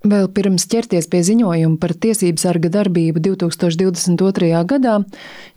Vēl pirms ķerties pie ziņojuma par tiesību sarga darbību 2022. gadā,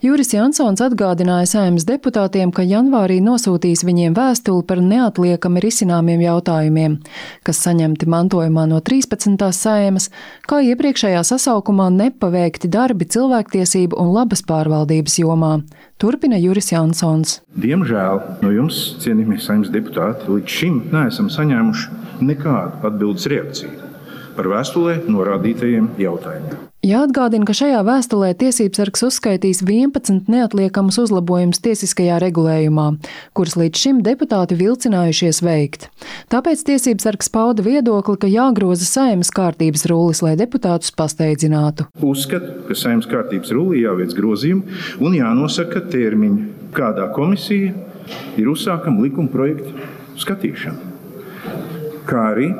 Juris Jansons atgādināja saimnes deputātiem, ka janvārī nosūtīs viņiem vēstuli par neatliekami risināmiem jautājumiem, kas saņemti mantojumā no 13. saimas, kā iepriekšējā sasaukumā nepaveikti darbi cilvēktiesību un labas pārvaldības jomā. Turpina Juris Jansons. Diemžēl no jums, cienījamie saimnes deputāti, līdz šim neesam saņēmuši nekādu atbildes reakciju par vēstulē norādītajiem jautājumiem. Jāatgādina, ka šajā vēstulē tiesības sargs uzskaitīs 11 neatliekamus uzlabojumus tiesiskajā regulējumā, kurus līdz šim deputāti vilcinājušies veikt. Tāpēc tiesības sargs pauda viedokli, ka jāgroza saimnes kārtības rullis, lai deputātus pasteidzinātu. Uzskatu, ka saimnes kārtības rullī jāveic grozījumi un jānosaka termiņi, kādā komisija ir uzsākama likuma projekta skatīšana. Kā arī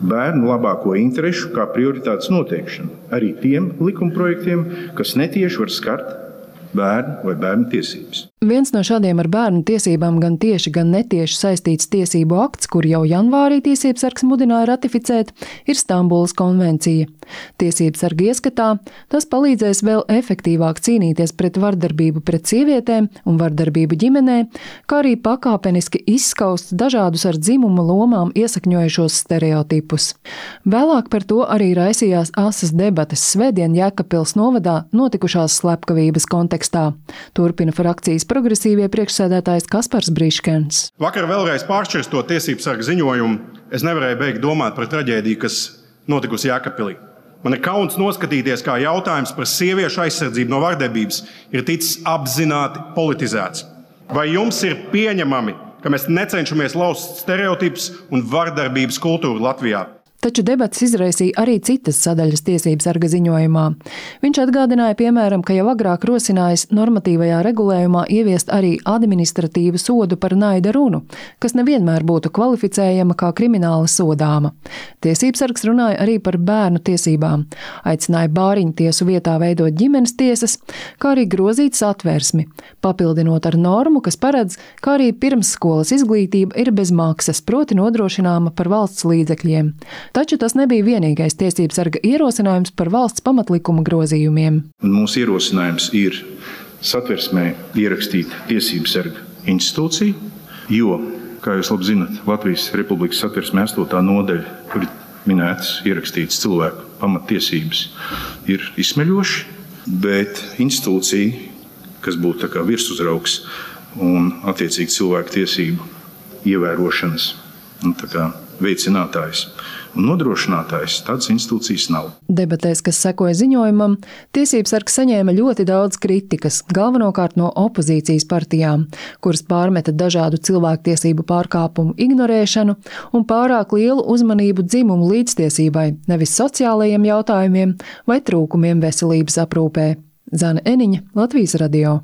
bērnu labāko interesu kā prioritātes noteikšanu arī tiem likumprojektiem, kas netieši var skart bērnu vai bērnu tiesības. Viens no šādiem ar bērnu tiesībām gan tieši, gan netieši saistīts tiesību akts, kur jau janvārī tiesības sargs mudināja ratificēt, ir Stambulas konvencija. Tiesības sarga ieskatā tas palīdzēs vēl efektīvāk cīnīties pret vardarbību pret sievietēm un vardarbību ģimenē, kā arī pakāpeniski izskaust dažādus ar dzimuma lomām iesakņojušos stereotipus. Vēlāk par to arī raisījās asas debates Svētdien Jēkabpils novadā notikušās slepkavības kontekstā. Turpina frakcijas progresīvie priekšsēdētājs Kaspars Brīškens. Vakar vēlreiz pāršķirstot tiesību sargu ziņojumu, es nevarēju beigt domāt par traģēdiju, kas notikusi Jēkabpilī. Man ir kauns noskatīties, kā jautājums par sieviešu aizsardzību no vardarbības ir ticis apzināti politizēts. Vai jums ir pieņemami, ka mēs necenšamies lauzt stereotipus un vardarbības kultūru Latvijā? Taču debats izraisīja arī citas sadaļas tiesības sarga ziņojumā. Viņš atgādināja, piemēram, ka jau agrāk rosinājis normatīvajā regulējumā ieviest arī administratīvu sodu par naida runu, kas nevienmēr būtu kvalificējama kā krimināla sodāma. Tiesības sargs runāja arī par bērnu tiesībām, aicināja bāriņu tiesu vietā veidot ģimenes tiesas, kā arī grozīt satversmi, papildinot ar normu, kas paredz, ka arī pirmsskolas izglītība ir bez maksas, proti nodrošināma par valsts līdzekļiem. Taču tas nebija vienīgais tiesības sarga ierosinājums par valsts pamatlikuma grozījumiem. Mūsu ierosinājums ir satversmē ierakstīt tiesības sarga institūciju, jo, kā jūs labi zinat, Latvijas Republikas satversmē 8. nodaļa, kur ir minētas, ierakstītas cilvēku pamatiesības, ir izsmeļoši, bet institūcija, kas būtu virsuzraugs un attiecīgi cilvēku tiesību ievērošanas kā, veicinātājs un nodrošinātājs. Tādas institūcijas nav. Debatēs, kas sekoja ziņojumam, tiesības sargs saņēma ļoti daudz kritikas, galvenokārt no opozīcijas partijām, kuras pārmeta dažādu cilvēktiesību pārkāpumu ignorēšanu un pārāk lielu uzmanību dzimumu līdztiesībai, nevis sociālajiem jautājumiem vai trūkumiem veselības aprūpē. Zana Eniņa, Latvijas radio.